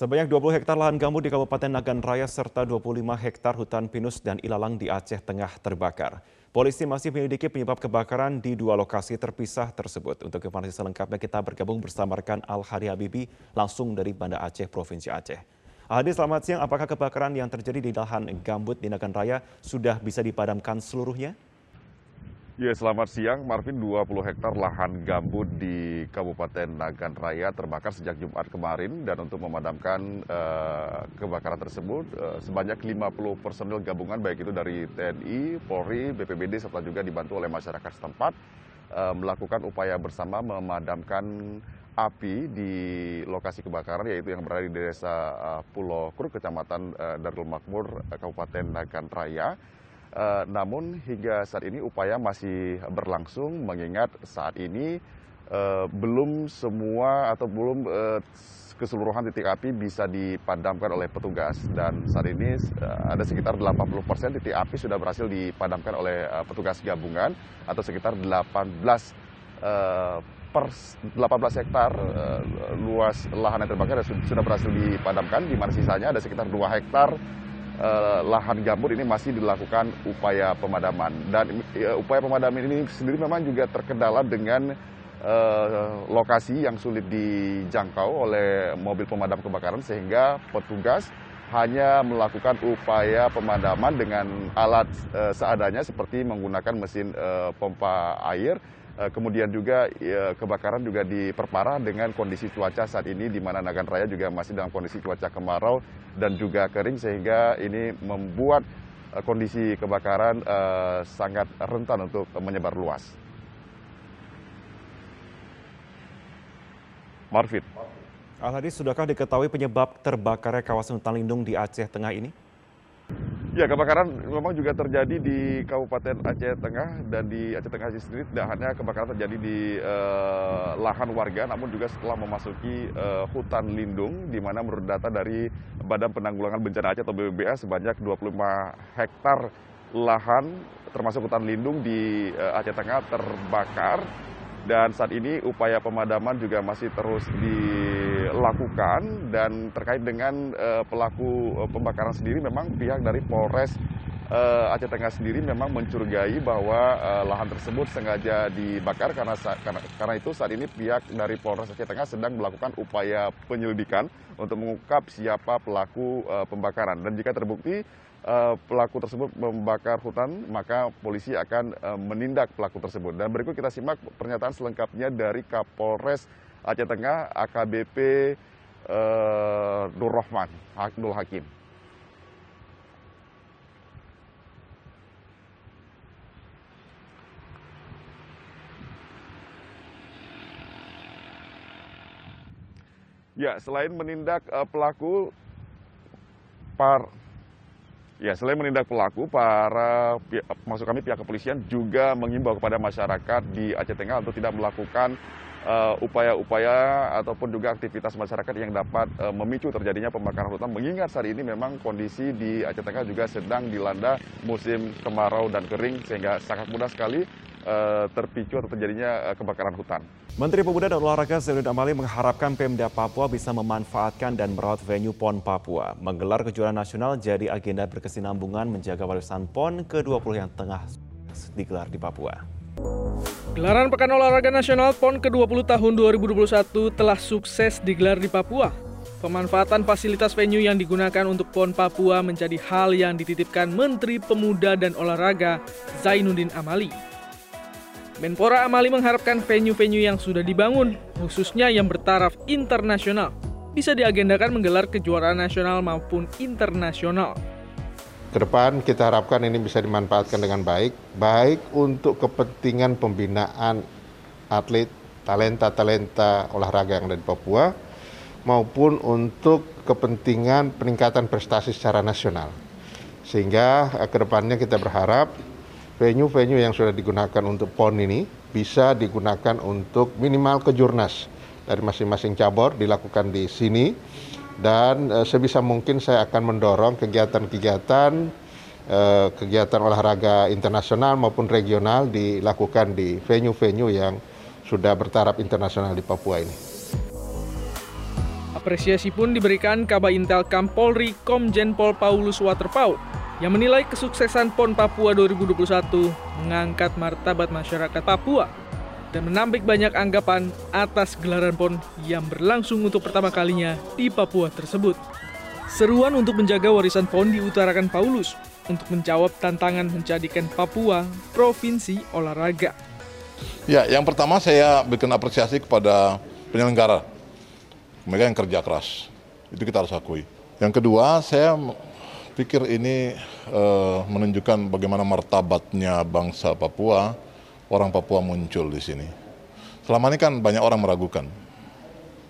Sebanyak 20 hektar lahan gambut di Kabupaten Nagan Raya serta 25 hektar hutan pinus dan ilalang di Aceh Tengah terbakar. Polisi masih menyelidiki penyebab kebakaran di dua lokasi terpisah tersebut. Untuk informasi selengkapnya kita bergabung bersama rekan Al Hari Habibi langsung dari Banda Aceh, Provinsi Aceh. Hadi, selamat siang. Apakah kebakaran yang terjadi di lahan gambut di Nagan Raya sudah bisa dipadamkan seluruhnya? Ya, selamat siang. Marvin, 20 hektar lahan gambut di Kabupaten Nagan Raya terbakar sejak Jumat kemarin dan untuk memadamkan uh, kebakaran tersebut uh, sebanyak 50 personil gabungan baik itu dari TNI, Polri, BPBD serta juga dibantu oleh masyarakat setempat uh, melakukan upaya bersama memadamkan api di lokasi kebakaran yaitu yang berada di Desa uh, Pulau Kruk, Kecamatan uh, Darul Makmur, Kabupaten Nagan Raya. Uh, namun hingga saat ini upaya masih berlangsung mengingat saat ini uh, belum semua atau belum uh, keseluruhan titik api bisa dipadamkan oleh petugas. Dan saat ini ada sekitar 80 persen titik api sudah berhasil dipadamkan oleh petugas gabungan atau sekitar 18 uh, per 18 hektar luas lahan yang terbakar sudah berhasil dipadamkan. Di mana sisanya ada sekitar 2 hektar uh, lahan gambut ini masih dilakukan upaya pemadaman. Dan uh, upaya pemadaman ini sendiri memang juga terkendala dengan uh, lokasi yang sulit dijangkau oleh mobil pemadam kebakaran sehingga petugas hanya melakukan upaya pemadaman dengan alat seadanya seperti menggunakan mesin pompa air Eh, kemudian juga ya, kebakaran juga diperparah dengan kondisi cuaca saat ini di mana Nagan Raya juga masih dalam kondisi cuaca kemarau dan juga kering sehingga ini membuat eh, kondisi kebakaran uh, sangat rentan untuk menyebar luas. Marvin. Alhadi, sudahkah diketahui penyebab terbakarnya kawasan hutan lindung di Aceh Tengah ini? Ya, kebakaran memang juga terjadi di Kabupaten Aceh Tengah dan di Aceh Tengah sendiri. Tidak hanya kebakaran terjadi di uh, lahan warga, namun juga setelah memasuki uh, hutan lindung, di mana menurut data dari Badan Penanggulangan Bencana Aceh atau BBBA sebanyak 25 hektar lahan termasuk hutan lindung di uh, Aceh Tengah terbakar dan saat ini upaya pemadaman juga masih terus dilakukan. Dan terkait dengan uh, pelaku uh, pembakaran sendiri memang pihak dari Polres uh, Aceh Tengah sendiri memang mencurigai bahwa uh, lahan tersebut sengaja dibakar karena, karena karena itu saat ini pihak dari Polres Aceh Tengah sedang melakukan upaya penyelidikan untuk mengungkap siapa pelaku uh, pembakaran. Dan jika terbukti pelaku tersebut membakar hutan, maka polisi akan uh, menindak pelaku tersebut. Dan berikut kita simak pernyataan selengkapnya dari Kapolres Aceh Tengah, AKBP uh, Nur Rahman, Nur Hakim. Ya, selain menindak uh, pelaku, par Ya, selain menindak pelaku, para masuk kami pihak kepolisian juga mengimbau kepada masyarakat di Aceh Tengah untuk tidak melakukan uh, upaya-upaya uh, ataupun juga aktivitas masyarakat yang dapat uh, memicu terjadinya pembakaran hutan. Mengingat saat ini memang kondisi di Aceh Tengah juga sedang dilanda musim kemarau dan kering sehingga sangat mudah sekali uh, terpicu atau terjadinya uh, kebakaran hutan. Menteri Pemuda dan Olahraga Zainuddin Amali mengharapkan Pemda Papua bisa memanfaatkan dan merawat venue PON Papua. Menggelar kejuaraan nasional jadi agenda berkesinambungan menjaga warisan PON ke-20 yang tengah digelar di Papua. Gelaran Pekan Olahraga Nasional PON ke-20 tahun 2021 telah sukses digelar di Papua. Pemanfaatan fasilitas venue yang digunakan untuk PON Papua menjadi hal yang dititipkan Menteri Pemuda dan Olahraga Zainuddin Amali. Menpora Amali mengharapkan venue-venue yang sudah dibangun, khususnya yang bertaraf internasional, bisa diagendakan menggelar kejuaraan nasional maupun internasional. Ke depan kita harapkan ini bisa dimanfaatkan dengan baik, baik untuk kepentingan pembinaan atlet, talenta-talenta olahraga yang ada di Papua, maupun untuk kepentingan peningkatan prestasi secara nasional. Sehingga eh, ke depannya kita berharap venue-venue yang sudah digunakan untuk PON ini bisa digunakan untuk minimal kejurnas dari masing-masing cabur dilakukan di sini dan e, sebisa mungkin saya akan mendorong kegiatan-kegiatan e, kegiatan olahraga internasional maupun regional dilakukan di venue-venue yang sudah bertaraf internasional di Papua ini. Apresiasi pun diberikan Kaba Intel Kampolri Komjen Pol Paulus Waterpau yang menilai kesuksesan PON Papua 2021 mengangkat martabat masyarakat Papua dan menampik banyak anggapan atas gelaran PON yang berlangsung untuk pertama kalinya di Papua tersebut. Seruan untuk menjaga warisan PON diutarakan Paulus untuk menjawab tantangan menjadikan Papua provinsi olahraga. Ya, yang pertama saya berikan apresiasi kepada penyelenggara mereka yang kerja keras. Itu kita harus akui. Yang kedua, saya pikir ini uh, menunjukkan bagaimana martabatnya bangsa Papua, orang Papua muncul di sini. Selama ini kan banyak orang meragukan.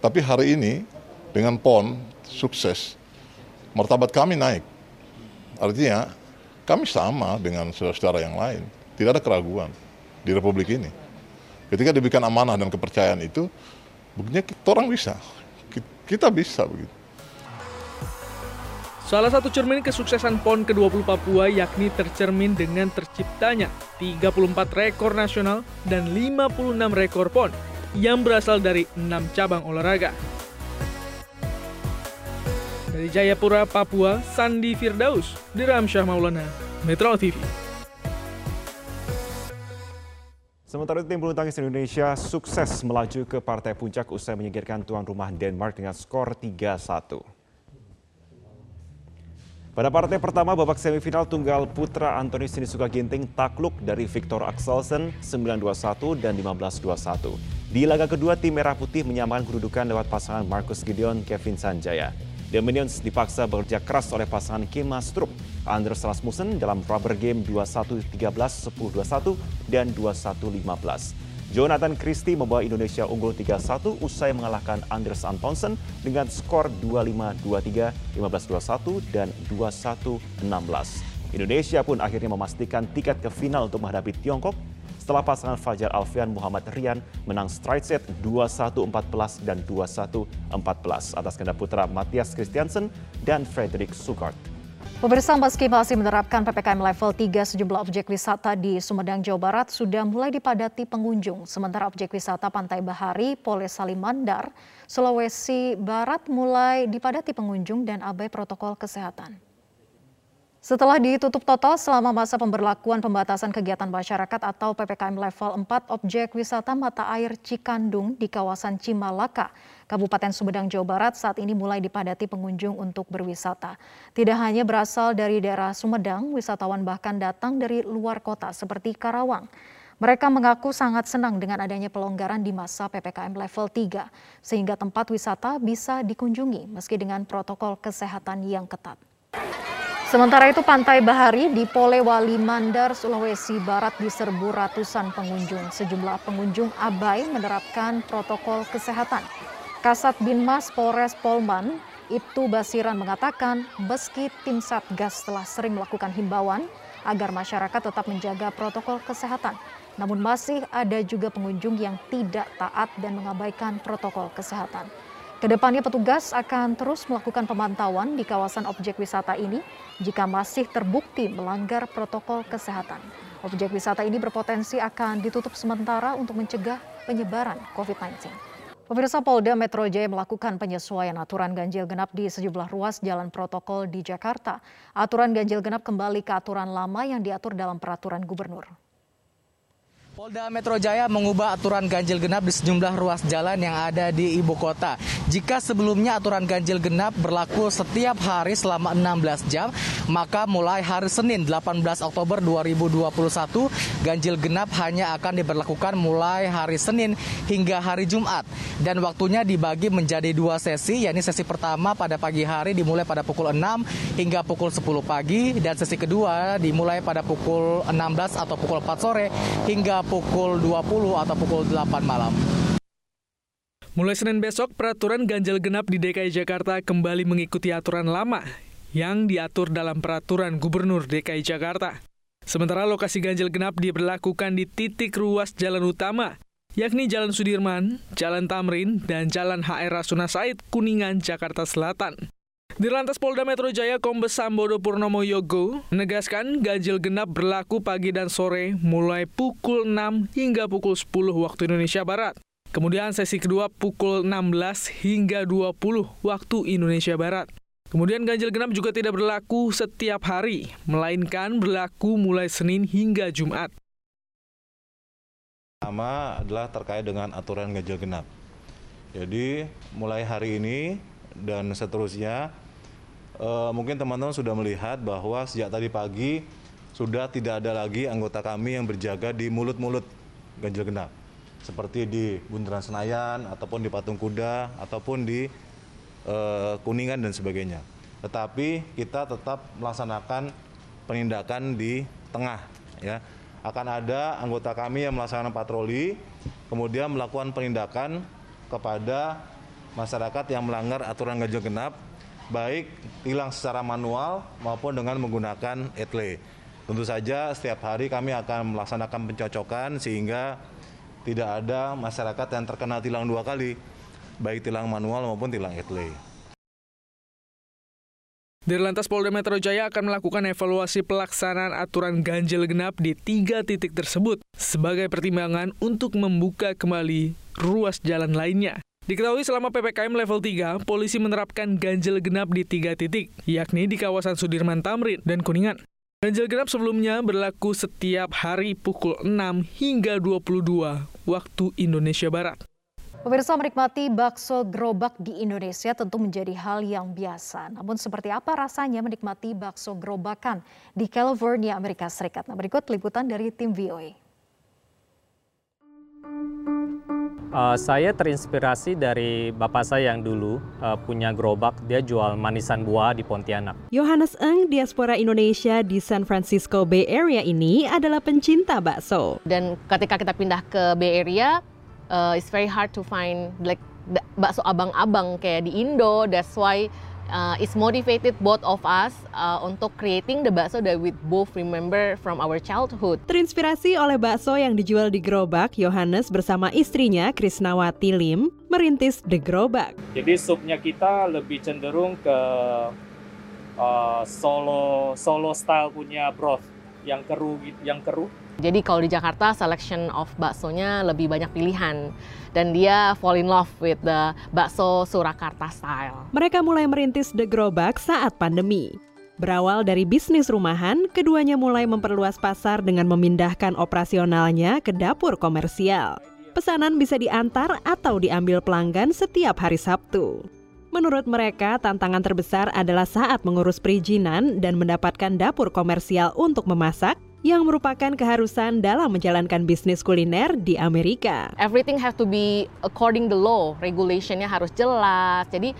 Tapi hari ini dengan PON sukses, martabat kami naik. Artinya kami sama dengan saudara-saudara yang lain. Tidak ada keraguan di Republik ini. Ketika diberikan amanah dan kepercayaan itu, buktinya kita orang bisa kita bisa begitu. Salah satu cermin kesuksesan PON ke-20 Papua yakni tercermin dengan terciptanya 34 rekor nasional dan 56 rekor PON yang berasal dari 6 cabang olahraga. Dari Jayapura, Papua, Sandi Firdaus, Diramsyah Maulana, Metro TV. Sementara itu tim bulu tangkis Indonesia sukses melaju ke partai puncak usai menyingkirkan tuan rumah Denmark dengan skor 3-1. Pada partai pertama babak semifinal tunggal putra Anthony Sinisuka Ginting takluk dari Victor Axelsen 9-21 dan 15-21. Di laga kedua tim Merah Putih menyamakan kedudukan lewat pasangan Marcus Gideon Kevin Sanjaya. The Minions dipaksa bekerja keras oleh pasangan Kim Astrup, Anders Rasmussen dalam rubber game 21-13, 10-21, dan 21-15. Jonathan Christie membawa Indonesia unggul 3-1 usai mengalahkan Anders Antonsen dengan skor 25-23, 15-21, dan 21-16. Indonesia pun akhirnya memastikan tiket ke final untuk menghadapi Tiongkok setelah pasangan Fajar Alfian Muhammad Rian menang straight set 21-14 dan 21-14 atas ganda putra Matias Christiansen dan Frederick Sugart. Pemirsa meski masih menerapkan PPKM level 3 sejumlah objek wisata di Sumedang, Jawa Barat sudah mulai dipadati pengunjung. Sementara objek wisata Pantai Bahari, Poles Salimandar, Sulawesi Barat mulai dipadati pengunjung dan abai protokol kesehatan. Setelah ditutup total selama masa pemberlakuan pembatasan kegiatan masyarakat atau PPKM level 4, objek wisata mata air Cikandung di kawasan Cimalaka, Kabupaten Sumedang, Jawa Barat saat ini mulai dipadati pengunjung untuk berwisata. Tidak hanya berasal dari daerah Sumedang, wisatawan bahkan datang dari luar kota seperti Karawang. Mereka mengaku sangat senang dengan adanya pelonggaran di masa PPKM level 3, sehingga tempat wisata bisa dikunjungi meski dengan protokol kesehatan yang ketat. Sementara itu Pantai Bahari di Polewali Mandar, Sulawesi Barat diserbu ratusan pengunjung. Sejumlah pengunjung abai menerapkan protokol kesehatan. Kasat Binmas Polres Polman, Ibtu Basiran mengatakan meski tim Satgas telah sering melakukan himbauan agar masyarakat tetap menjaga protokol kesehatan, namun masih ada juga pengunjung yang tidak taat dan mengabaikan protokol kesehatan. Ke depannya petugas akan terus melakukan pemantauan di kawasan objek wisata ini jika masih terbukti melanggar protokol kesehatan. Objek wisata ini berpotensi akan ditutup sementara untuk mencegah penyebaran COVID-19. Pemirsa Polda Metro Jaya melakukan penyesuaian aturan ganjil genap di sejumlah ruas jalan protokol di Jakarta. Aturan ganjil genap kembali ke aturan lama yang diatur dalam peraturan gubernur. Polda Metro Jaya mengubah aturan ganjil genap di sejumlah ruas jalan yang ada di ibu kota. Jika sebelumnya aturan ganjil genap berlaku setiap hari selama 16 jam, maka mulai hari Senin 18 Oktober 2021, ganjil genap hanya akan diberlakukan mulai hari Senin hingga hari Jumat. Dan waktunya dibagi menjadi dua sesi, yakni sesi pertama pada pagi hari dimulai pada pukul 6 hingga pukul 10 pagi, dan sesi kedua dimulai pada pukul 16 atau pukul 4 sore hingga pukul 20 atau pukul 8 malam. Mulai Senin besok, peraturan ganjil genap di DKI Jakarta kembali mengikuti aturan lama yang diatur dalam peraturan Gubernur DKI Jakarta. Sementara lokasi ganjil genap diberlakukan di titik ruas jalan utama, yakni Jalan Sudirman, Jalan Tamrin, dan Jalan HR Rasuna Said, Kuningan, Jakarta Selatan. Di lantas Polda Metro Jaya Kombes Sambodo Purnomo Yogo menegaskan ganjil genap berlaku pagi dan sore mulai pukul 6 hingga pukul 10 waktu Indonesia Barat. Kemudian sesi kedua pukul 16 hingga 20 waktu Indonesia Barat. Kemudian ganjil genap juga tidak berlaku setiap hari, melainkan berlaku mulai Senin hingga Jumat. Pertama adalah terkait dengan aturan ganjil genap. Jadi mulai hari ini dan seterusnya, eh, mungkin teman-teman sudah melihat bahwa sejak tadi pagi sudah tidak ada lagi anggota kami yang berjaga di mulut-mulut ganjil genap seperti di Bundaran Senayan ataupun di Patung Kuda ataupun di uh, Kuningan dan sebagainya. Tetapi kita tetap melaksanakan penindakan di tengah ya. Akan ada anggota kami yang melaksanakan patroli kemudian melakukan penindakan kepada masyarakat yang melanggar aturan ganjil genap baik hilang secara manual maupun dengan menggunakan etle. Tentu saja setiap hari kami akan melaksanakan pencocokan sehingga tidak ada masyarakat yang terkena tilang dua kali, baik tilang manual maupun tilang etle. Dirlantas Polda Metro Jaya akan melakukan evaluasi pelaksanaan aturan ganjil genap di tiga titik tersebut sebagai pertimbangan untuk membuka kembali ruas jalan lainnya. Diketahui selama PPKM level 3, polisi menerapkan ganjil genap di tiga titik, yakni di kawasan Sudirman Tamrin dan Kuningan. Ganjil genap sebelumnya berlaku setiap hari pukul 6 hingga 22 waktu Indonesia Barat. Pemirsa menikmati bakso gerobak di Indonesia tentu menjadi hal yang biasa. Namun seperti apa rasanya menikmati bakso gerobakan di California, Amerika Serikat? Nah, berikut liputan dari tim VOA. Uh, saya terinspirasi dari bapak saya yang dulu uh, punya gerobak, dia jual manisan buah di Pontianak. Yohanes Eng, diaspora Indonesia di San Francisco Bay Area ini adalah pencinta bakso. Dan ketika kita pindah ke Bay Area, uh, it's very hard to find like bakso abang-abang kayak di Indo. That's why uh, is motivated both of us uh, untuk creating the bakso that we both remember from our childhood. Terinspirasi oleh bakso yang dijual di gerobak, Yohanes bersama istrinya Krisnawati Lim merintis The Gerobak. Jadi supnya kita lebih cenderung ke uh, solo solo style punya broth yang keruh yang keruh jadi kalau di Jakarta selection of baksonya lebih banyak pilihan dan dia fall in love with the bakso Surakarta style. Mereka mulai merintis The Gerobak saat pandemi. Berawal dari bisnis rumahan, keduanya mulai memperluas pasar dengan memindahkan operasionalnya ke dapur komersial. Pesanan bisa diantar atau diambil pelanggan setiap hari Sabtu. Menurut mereka, tantangan terbesar adalah saat mengurus perizinan dan mendapatkan dapur komersial untuk memasak yang merupakan keharusan dalam menjalankan bisnis kuliner di Amerika. Everything have to be according the law, regulationnya harus jelas. Jadi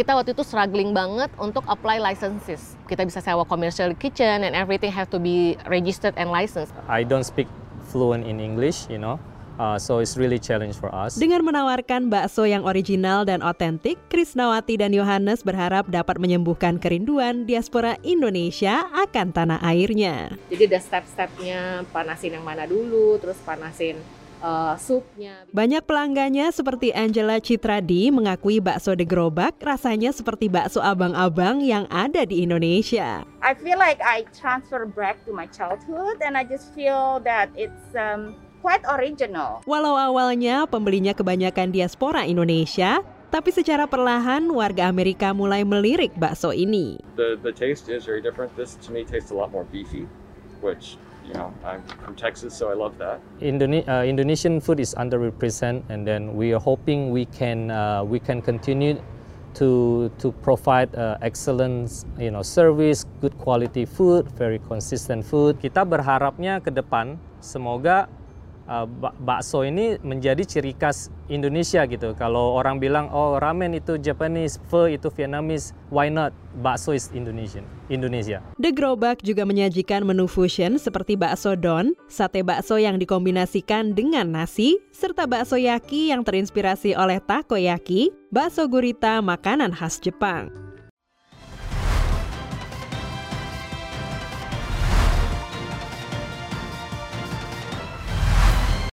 kita waktu itu struggling banget untuk apply licenses. Kita bisa sewa commercial kitchen and everything have to be registered and licensed. I don't speak fluent in English, you know. Uh, so it's really challenge for us. Dengan menawarkan bakso yang original dan otentik, Krisnawati dan Yohanes berharap dapat menyembuhkan kerinduan diaspora Indonesia akan tanah airnya. Jadi ada step-stepnya, panasin yang mana dulu, terus panasin uh, supnya. Banyak pelanggannya seperti Angela Citradi mengakui bakso de gerobak rasanya seperti bakso abang-abang yang ada di Indonesia. I feel like I transfer back to my childhood and I just feel that it's um, quite original. Walau awalnya pembelinya kebanyakan diaspora Indonesia, tapi secara perlahan warga Amerika mulai melirik bakso ini. The the taste is very different. This to me tastes a lot more beefy, which you know I'm from Texas, so I love that. Indone uh, Indonesian food is underrepresented, and then we are hoping we can uh, we can continue to to provide uh, excellent you know service, good quality food, very consistent food. Kita berharapnya ke depan semoga uh, bakso ini menjadi ciri khas Indonesia gitu. Kalau orang bilang oh ramen itu Japanese, pho itu Vietnamese, why not? Bakso is Indonesian, Indonesia. The Gerobak juga menyajikan menu fusion seperti bakso don, sate bakso yang dikombinasikan dengan nasi, serta bakso yaki yang terinspirasi oleh takoyaki, bakso gurita makanan khas Jepang.